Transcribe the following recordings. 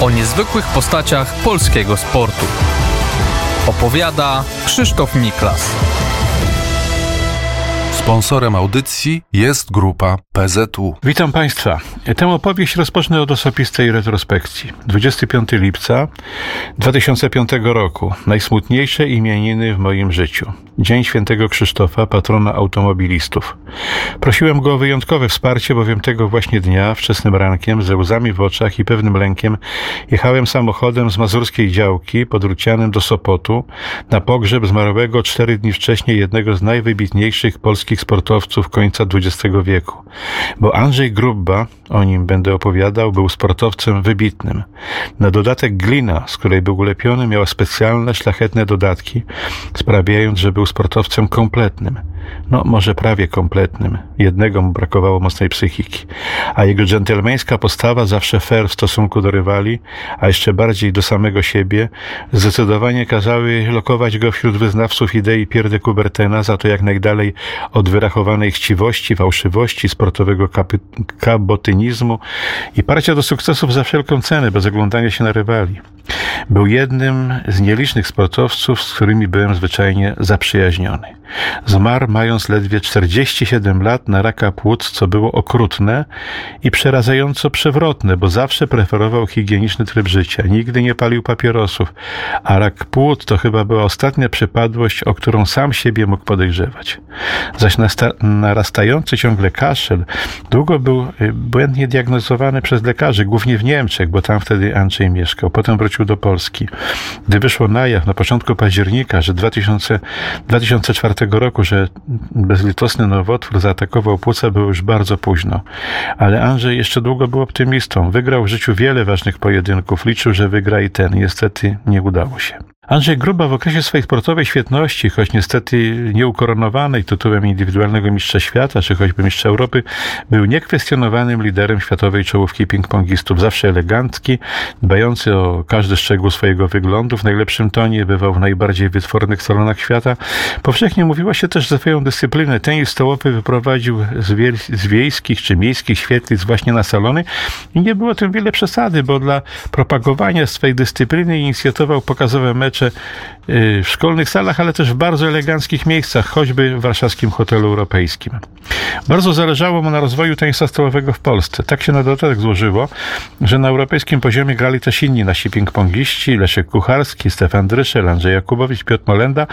o niezwykłych postaciach polskiego sportu. Opowiada Krzysztof Miklas. Sponsorem audycji jest grupa PZU. Witam Państwa. Tę opowieść rozpocznę od osobistej retrospekcji. 25 lipca 2005 roku. Najsmutniejsze imieniny w moim życiu. Dzień Świętego Krzysztofa, patrona automobilistów. Prosiłem go o wyjątkowe wsparcie, bowiem tego właśnie dnia, wczesnym rankiem, ze łzami w oczach i pewnym lękiem, jechałem samochodem z mazurskiej działki pod Rucianem do Sopotu na pogrzeb zmarłego cztery dni wcześniej jednego z najwybitniejszych polskich sportowców końca XX wieku. Bo Andrzej Grubba, o nim będę opowiadał, był sportowcem wybitnym. Na dodatek glina, z której był ulepiony, miała specjalne, szlachetne dodatki, sprawiając, że był sportowcem kompletnym. No, może prawie kompletnym. Jednego mu brakowało mocnej psychiki. A jego dżentelmeńska postawa, zawsze fair w stosunku do rywali, a jeszcze bardziej do samego siebie, zdecydowanie kazały lokować go wśród wyznawców idei Pierre Coubertina za to jak najdalej od wyrachowanej chciwości, fałszywości, sportowego kabotynizmu i parcia do sukcesów za wszelką cenę, bez oglądania się na rywali. Był jednym z nielicznych sportowców, z którymi byłem zwyczajnie zaprzyjaźniony. Zmarł mając ledwie 47 lat na raka płuc, co było okrutne i przerażająco przewrotne, bo zawsze preferował higieniczny tryb życia. Nigdy nie palił papierosów, a rak płuc to chyba była ostatnia przypadłość, o którą sam siebie mógł podejrzewać. Zaś narastający ciągle kaszel długo był y, błędnie diagnozowany przez lekarzy, głównie w Niemczech, bo tam wtedy Andrzej mieszkał. Potem wrócił do Polski. Gdy wyszło na jaw na początku października, że 2000, 2004 roku, że bezlitosny nowotwór zaatakował płuca, było już bardzo późno. Ale Andrzej jeszcze długo był optymistą. Wygrał w życiu wiele ważnych pojedynków. Liczył, że wygra i ten. Niestety nie udało się. Andrzej Gruba w okresie swojej sportowej świetności, choć niestety nieukoronowanej tytułem indywidualnego mistrza świata, czy choćby mistrza Europy, był niekwestionowanym liderem światowej czołówki ping-pongistów. Zawsze elegancki, dbający o każdy szczegół swojego wyglądu, w najlepszym tonie, bywał w najbardziej wytwornych salonach świata. Powszechnie mówiło się też, że swoją dyscyplinę tenis stołowy wyprowadził z, wie- z wiejskich czy miejskich świetlic właśnie na salony i nie było tym wiele przesady, bo dla propagowania swej dyscypliny inicjował pokazowe mecze mecze y, w szkolnych salach, ale też w bardzo eleganckich miejscach, choćby w warszawskim hotelu europejskim. Bardzo zależało mu na rozwoju tańca stołowego w Polsce. Tak się na dodatek złożyło, że na europejskim poziomie grali też inni nasi ping-pongiści, Leszek Kucharski, Stefan Dryszel, Andrzej Jakubowicz, Piotr Molenda,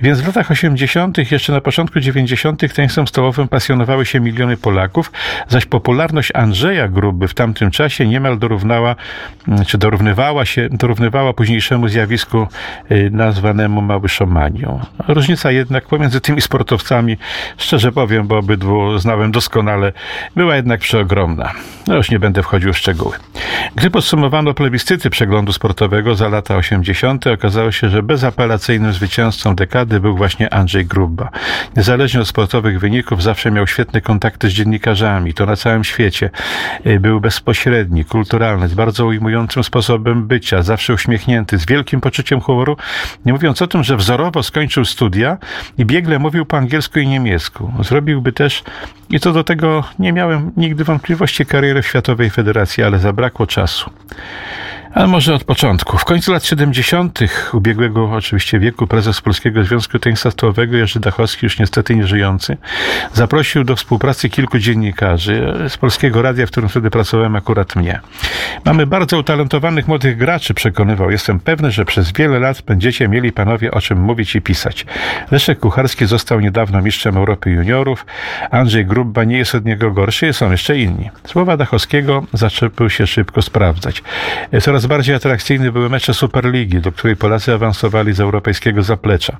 więc w latach 80., jeszcze na początku 90. tańcem stołowym pasjonowały się miliony Polaków, zaś popularność Andrzeja Gruby w tamtym czasie niemal dorównała, czy dorównywała się, dorównywała późniejszemu zjawisku nazwanemu Małyszomanią. Różnica jednak pomiędzy tymi sportowcami, szczerze powiem, bo obydwu znałem doskonale, była jednak przeogromna. No już nie będę wchodził w szczegóły. Gdy podsumowano plebiscyty przeglądu sportowego za lata 80., okazało się, że bezapelacyjnym zwycięzcą dekady był właśnie Andrzej Grubba. Niezależnie od sportowych wyników, zawsze miał świetne kontakty z dziennikarzami, to na całym świecie. Y, był bezpośredni, kulturalny, z bardzo ujmującym sposobem bycia, zawsze uśmiechnięty, z wielkim poczuciem humoru, nie mówiąc o tym, że wzorowo skończył studia i biegle mówił po angielsku i niemiecku. Zrobiłby też, i co do tego nie miałem nigdy wątpliwości, karierę w Światowej Federacji, ale zabrakło czasu. Ale może od początku. W końcu lat 70. ubiegłego oczywiście wieku prezes Polskiego Związku Tenisa Jerzy Dachowski, już niestety nieżyjący, zaprosił do współpracy kilku dziennikarzy z Polskiego Radia, w którym wtedy pracowałem akurat mnie. Mamy bardzo utalentowanych młodych graczy, przekonywał. Jestem pewny, że przez wiele lat będziecie mieli panowie o czym mówić i pisać. Leszek Kucharski został niedawno mistrzem Europy juniorów. Andrzej Grubba nie jest od niego gorszy, są jeszcze inni. Słowa Dachowskiego zaczęły się szybko sprawdzać. Coraz bardziej atrakcyjne były mecze Superligi, do której Polacy awansowali z europejskiego zaplecza.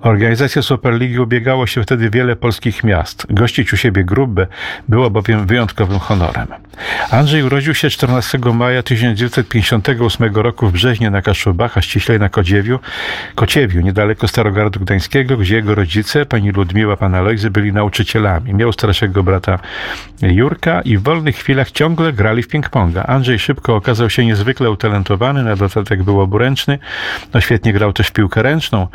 Organizację Superligi ubiegało się wtedy wiele polskich miast. Gościć u siebie Grubę było bowiem wyjątkowym honorem. Andrzej urodził się 14 maja 1958 roku w Brzeźnie na Kaszubach, a ściślej na Kodziewiu, Kociewiu, niedaleko Starogardu Gdańskiego, gdzie jego rodzice, pani Ludmiła, pan Alojzy, byli nauczycielami. Miał starszego brata Jurka i w wolnych chwilach ciągle grali w ping-ponga. Andrzej szybko okazał się niezwykle utalentowany, na dodatek był oburęczny. No świetnie grał też w piłkę ręczną,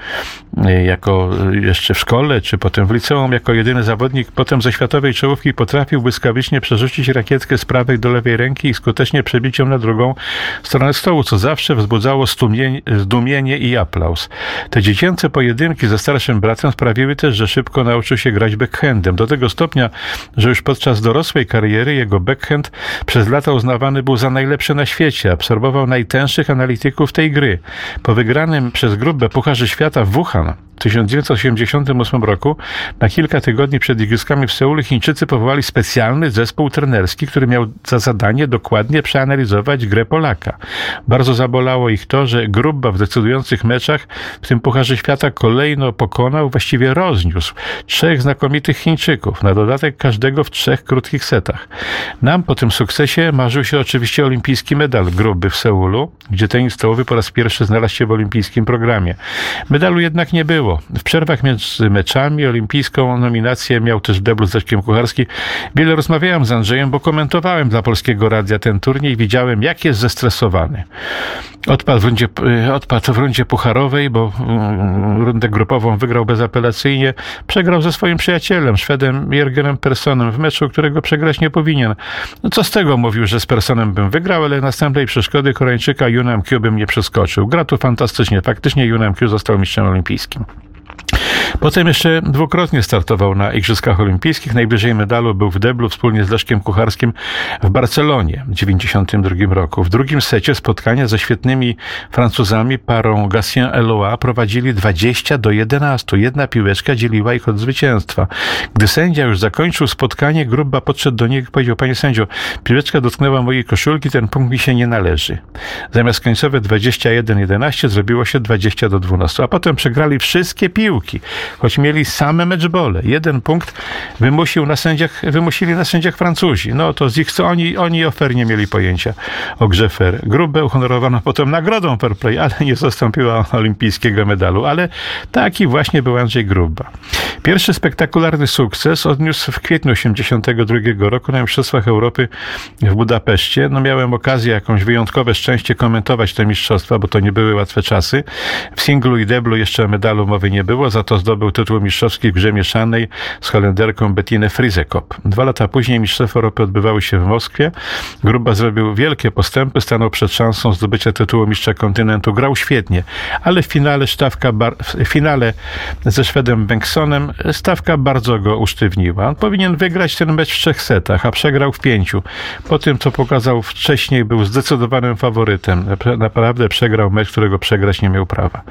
y, jako y, jeszcze w szkole, czy potem w liceum, jako jedyny zawodnik. Potem ze światowej czołówki potrafił błyskawicznie przerzucić rakietkę z prawej do lewej ręki i skutecznie przebić ją na drugą stronę stołu, co zawsze wzbudzało zdumienie i aplauz. Te dziecięce pojedynki ze starszym bratem sprawiły też, że szybko nauczył się grać backhandem. Do tego stopnia, że już podczas dorosłej kariery jego backhand przez lata uznawany był za najlepszy na świecie. Absorbował najtęższych analityków tej gry. Po wygranym przez grupę Pucharze Świata w Wuhan 1988 roku na kilka tygodni przed Igrzyskami w Seulu Chińczycy powołali specjalny zespół trenerski, który miał za zadanie dokładnie przeanalizować grę Polaka. Bardzo zabolało ich to, że Grubba w decydujących meczach w tym Pucharze Świata kolejno pokonał, właściwie rozniósł trzech znakomitych Chińczyków, na dodatek każdego w trzech krótkich setach. Nam po tym sukcesie marzył się oczywiście olimpijski medal Grubby w Seulu, gdzie tenis stołowy po raz pierwszy znalazł się w olimpijskim programie. Medalu jednak nie było było. W przerwach między meczami olimpijską nominację miał też debut z Leszkiem Kucharski. Wiele rozmawiałem z Andrzejem, bo komentowałem dla Polskiego Radia ten turniej i widziałem, jak jest zestresowany. Odpadł w rundzie, y, odpadł w rundzie pucharowej, bo mm, rundę grupową wygrał bezapelacyjnie. Przegrał ze swoim przyjacielem, Szwedem Jürgenem Personem w meczu, którego przegrać nie powinien. No co z tego mówił, że z Personem bym wygrał, ale następnej przeszkody Koreańczyka Yunem Q bym nie przeskoczył. Gra tu fantastycznie. Faktycznie Yunem Q został mistrzem olimpijskim. Potem jeszcze dwukrotnie startował na Igrzyskach Olimpijskich. Najbliżej medalu był w deblu wspólnie z Leszkiem Kucharskim w Barcelonie w 1992 roku. W drugim secie spotkania ze świetnymi Francuzami parą Gatien-Eloa prowadzili 20 do 11. Jedna piłeczka dzieliła ich od zwycięstwa. Gdy sędzia już zakończył spotkanie, Gruba podszedł do niego i powiedział, panie sędzio, piłeczka dotknęła mojej koszulki, ten punkt mi się nie należy. Zamiast końcowe 21-11 zrobiło się 20 do 12, a potem przegrali wszystkie piłki choć mieli same meczbole. Jeden punkt wymusił na sędziach, wymusili na sędziach Francuzi. No to z ich co oni, oni o fair nie mieli pojęcia o grze fair. Grubę uhonorowano potem nagrodą fair play, ale nie zastąpiła olimpijskiego medalu. Ale taki właśnie był Andrzej Gruba. Pierwszy spektakularny sukces odniósł w kwietniu 1982 roku na Mistrzostwach Europy w Budapeszcie. No miałem okazję, jakąś wyjątkowe szczęście komentować te mistrzostwa, bo to nie były łatwe czasy. W singlu i deblu jeszcze medalu mowy nie było, za to zdobył tytuł mistrzowski w grze mieszanej z Holenderką Bettinę Frizekop. Dwa lata później Mistrzostwa Europy odbywały się w Moskwie. Gruba zrobił wielkie postępy, stanął przed szansą zdobycia tytułu mistrza kontynentu. Grał świetnie, ale w finale stawka w finale ze Szwedem Bengtsonem stawka bardzo go usztywniła. On powinien wygrać ten mecz w trzech setach, a przegrał w pięciu. Po tym, co pokazał wcześniej, był zdecydowanym faworytem. Naprawdę przegrał mecz, którego przegrać nie miał prawa.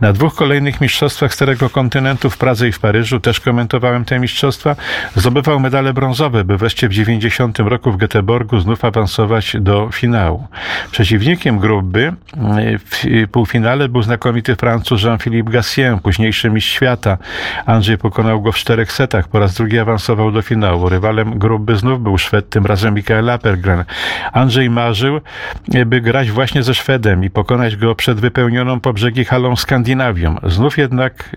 Na dwóch kolejnych mistrzostwach Starego Kontynentu w Pradze i w Paryżu też komentowałem te mistrzostwa. Zdobywał medale brązowe, by wreszcie w 90 roku w Göteborgu znów awansować do finału. Przeciwnikiem grupy w półfinale był znakomity Francuz Jean-Philippe Gassien, późniejszy mistrz świata. Andrzej pokonał go w czterech setach, po raz drugi awansował do finału. Rywalem grupy znów był Szwed, tym razem Mikael Apergren. Andrzej marzył, by grać właśnie ze Szwedem i pokonać go przed wypełnioną po brzegi halą Skandynawią. Znów jednak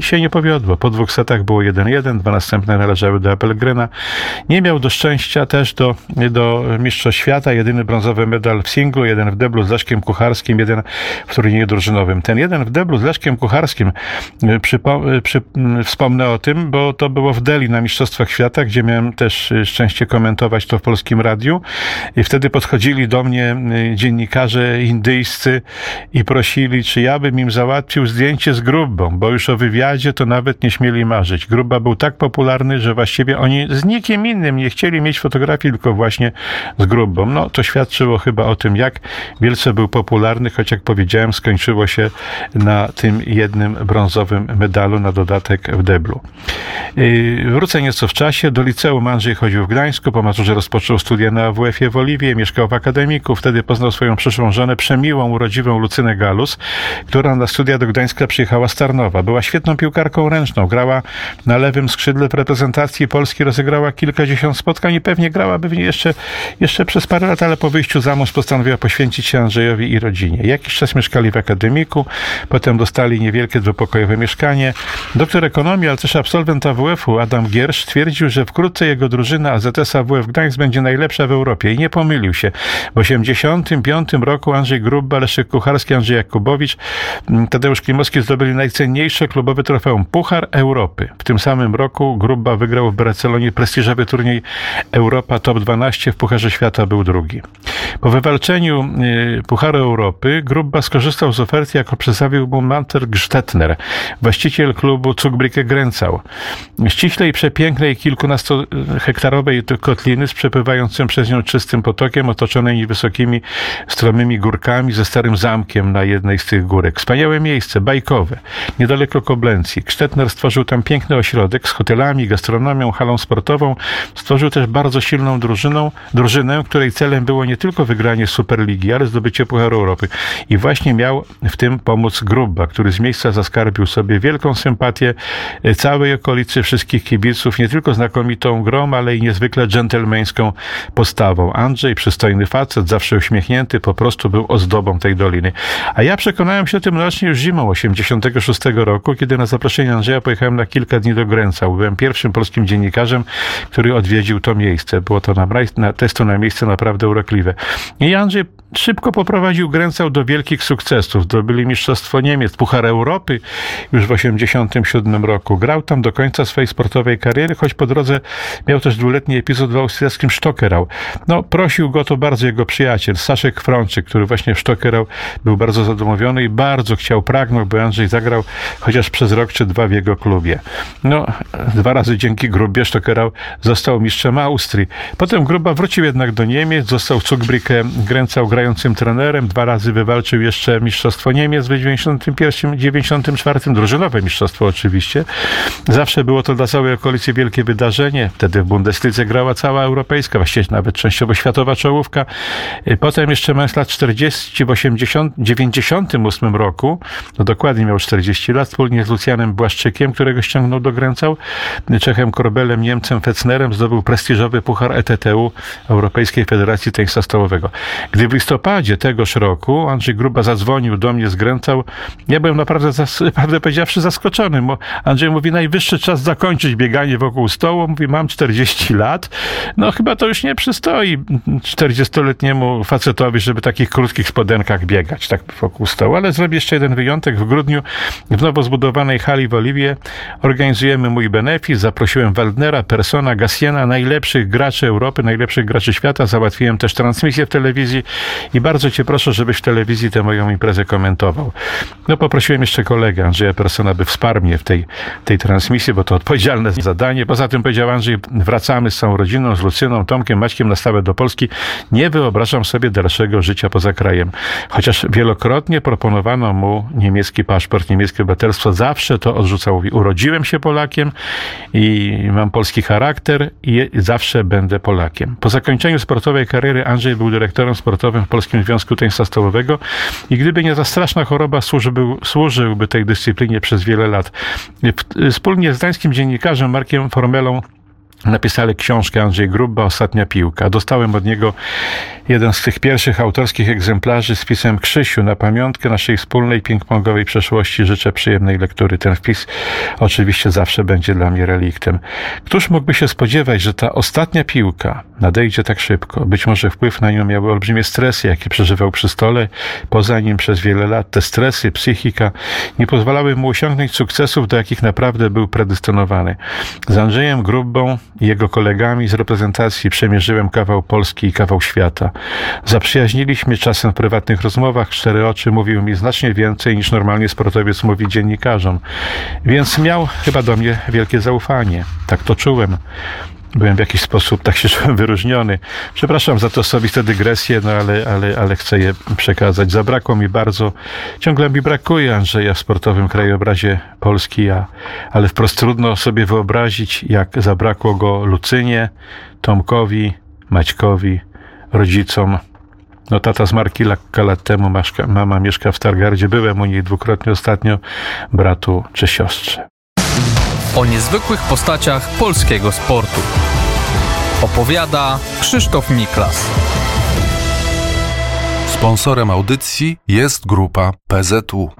się nie powiodło. Po dwóch setach było 1-1, dwa następne należały do Apelgrena. Nie miał do szczęścia też do, do Mistrzostw Świata. Jedyny brązowy medal w singlu, jeden w deblu z Leszkiem Kucharskim, jeden w turnieju drużynowym. Ten jeden w deblu z Leszkiem Kucharskim, y, przypo, y, przy, y, wspomnę o tym, bo to było w Delhi na Mistrzostwach Świata, gdzie miałem też szczęście komentować to w polskim radiu. I wtedy podchodzili do mnie dziennikarze indyjscy i prosili, czy ja bym im załatwił zdjęcie z grubą, bo już o wywiadzie to nawet nie śmieli marzyć. Gruba był tak popularny, że właściwie oni z nikim innym nie chcieli mieć fotografii, tylko właśnie z Grubą. No to świadczyło chyba o tym, jak wielce był popularny, choć jak powiedziałem, skończyło się na tym jednym brązowym medalu na dodatek w deblu. Wrócę nieco w czasie. Do liceum Andrzej chodził w Gdańsku, po maturze rozpoczął studia na WF-ie w Oliwie, mieszkał w akademiku. Wtedy poznał swoją przyszłą żonę, przemiłą, urodziwą Lucynę Galus, która na studia do Gdańska przyjechała z Tarnowa. Była świetną piłkarką ręczną. Grała na lewym skrzydle w reprezentacji Polski, rozegrała kilkadziesiąt spotkań i pewnie grałaby jeszcze, jeszcze przez parę lat, ale po wyjściu za mąż postanowiła poświęcić się Andrzejowi i rodzinie. Jakiś czas mieszkali w akademiku, potem dostali niewielkie dwupokojowe mieszkanie. Doktor ekonomii, ale też absolwent AWF-u Adam Giersz twierdził, że wkrótce jego drużyna AZS AWF Gdańsk będzie najlepsza w Europie i nie pomylił się. W 1985 roku Andrzej Grubba, Leszek Kucharski, Andrzej Jakubowicz, mm, Tadeusz Klimowski zdobyli najcenniejsze klubowe trofeum Puchar Europy. W tym samym roku Grubba wygrał w Barcelonie prestiżowy turniej Europa Top 12, w Pucharze Świata był drugi. Po wywalczeniu y, Pucharu Europy Grubba skorzystał z oferty, jaką przedstawił mu Manter Gstettner, właściciel klubu Zugbricke Gręcał. Ściślej przepięknej kilkunastohektarowej kotliny z przepływającym przez nią czystym potokiem, otoczonej wysokimi, stromymi górkami ze starym zamkiem na jednej z tych górek. Wspaniałe miejsce, bajkowe, niedaleko Koblencji. Stetner stworzył tam piękny ośrodek z hotelami, gastronomią, halą sportową. Stworzył też bardzo silną drużyną, drużynę, której celem było nie tylko wygranie Superligi, ale zdobycie Pucharu Europy. I właśnie miał w tym pomóc Grubba, który z miejsca zaskarbił sobie wielką sympatię e, całej okolicy, wszystkich kibiców, nie tylko znakomitą grą, ale i niezwykle dżentelmeńską postawą. Andrzej, przystojny facet, zawsze uśmiechnięty, po prostu był ozdobą tej doliny. A ja przekonałem się o tym rocznie już zimą 86 roku, kiedy na zaproszenie Andrzeja pojechałem na kilka dni do Gręca. Byłem pierwszym polskim dziennikarzem, który odwiedził to miejsce. Było to na, na testu na miejsce naprawdę urokliwe. I Andrzej szybko poprowadził Gręcał do wielkich sukcesów. Zdobyli Mistrzostwo Niemiec, Puchar Europy już w 87 roku. Grał tam do końca swojej sportowej kariery, choć po drodze miał też dwuletni epizod w austriackim Stockerau. No, prosił go to bardzo jego przyjaciel, Staszek Frączyk, który właśnie w Stockerau był bardzo zadomowiony i bardzo chciał, pragnął, by Andrzej zagrał chociaż przez rok czy dwa w jego klubie. No, dwa razy dzięki Grubie Stockerau został mistrzem Austrii. Potem Gruba wrócił jednak do Niemiec, został Zugbricke Gręcał grającym trenerem, dwa razy wywalczył jeszcze Mistrzostwo Niemiec w 91, 94, drużynowe mistrzostwo oczywiście. Zawsze było to dla całej okolicy wielkie wydarzenie. Wtedy w Bundeslidze grała cała europejska, właściwie nawet częściowo światowa czołówka. Potem jeszcze mając lat 40, w 80, 98 roku, no dokładnie miał 40 lat, wspólnie z Lucjanem Błaszczykiem, którego ściągnął do Gręcał, Czechem Korbelem, Niemcem Fecnerem zdobył prestiżowy puchar ETTU, Europejskiej Federacji Tenisa Stołowego. Gdy w listopadzie tegoż roku Andrzej Gruba zadzwonił do mnie, zgręcał, ja byłem naprawdę, prawdę powiedziawszy, zaskoczony. Andrzej mówi, najwyższy czas zakończyć bieganie wokół stołu. Mówi, mam 40 lat. No chyba to już nie przystoi 40-letniemu facetowi, żeby takich krótkich spodenkach biegać tak wokół stołu. Ale zrobię jeszcze jeden wyjątek. W grudniu w nowo zbudowanej hali w Oliwie organizujemy mój benefis. Zaprosiłem Waldnera, Persona, Gasiena, najlepszych graczy Europy, najlepszych graczy świata. Załatwiłem też transmisję w telewizji i bardzo cię proszę, żebyś w telewizji tę moją imprezę komentował. No poprosiłem jeszcze kolegę Andrzeja Persona, by wsparł mnie w tej, tej transmisji, bo to odpowiedzialne zadanie. Poza tym powiedział Andrzej, wracamy z całą rodziną, z Lucyną, Tomkiem, Maćkiem na stałe do Polski. Nie wyobrażam sobie dalszego życia poza krajem. Chociaż wielokrotnie proponowano mu niemiecki paszport, niemieckie obywatelstwo, zawsze to odrzucał. Mówi, urodziłem się Polakiem i mam polski charakter i zawsze będę Polakiem. Po zakończeniu sportowej kariery Andrzej był dyrektorem sportowym w Polskim Związku Tenisa Stołowego i gdyby nie ta straszna choroba, służyłby, służyłby tej dyscyplinie przez wiele lat. Wspólnie z dańskim dziennikarzem Markiem Formelą napisali książkę Andrzej Grubba, Ostatnia piłka. Dostałem od niego jeden z tych pierwszych autorskich egzemplarzy z pisem Krzysiu na pamiątkę naszej wspólnej ping-pongowej przeszłości. Życzę przyjemnej lektury. Ten wpis oczywiście zawsze będzie dla mnie reliktem. Któż mógłby się spodziewać, że ta ostatnia piłka nadejdzie tak szybko? Być może wpływ na nią miały olbrzymie stresy, jakie przeżywał przy stole, poza nim przez wiele lat. Te stresy, psychika nie pozwalały mu osiągnąć sukcesów, do jakich naprawdę był predestynowany. Z Andrzejem Grubbą i jego kolegami z reprezentacji przemierzyłem kawał Polski i kawał świata. Zaprzyjaźniliśmy czasem w prywatnych rozmowach. Cztery oczy mówił mi znacznie więcej niż normalnie sportowiec mówi dziennikarzom. Więc miał chyba do mnie wielkie zaufanie. Tak to czułem byłem w jakiś sposób, tak się czułem wyróżniony. Przepraszam za to osobiste dygresje, no ale, ale, ale chcę je przekazać. Zabrakło mi bardzo, ciągle mi brakuje Andrzeja w sportowym krajobrazie Polski, a, ale wprost trudno sobie wyobrazić, jak zabrakło go Lucynie, Tomkowi, Maćkowi, rodzicom, No tata zmarł kilka lat temu, mama mieszka w Stargardzie. Byłem u niej dwukrotnie ostatnio, bratu czy siostrze. O niezwykłych postaciach polskiego sportu. Opowiada Krzysztof Miklas. Sponsorem audycji jest grupa PZU.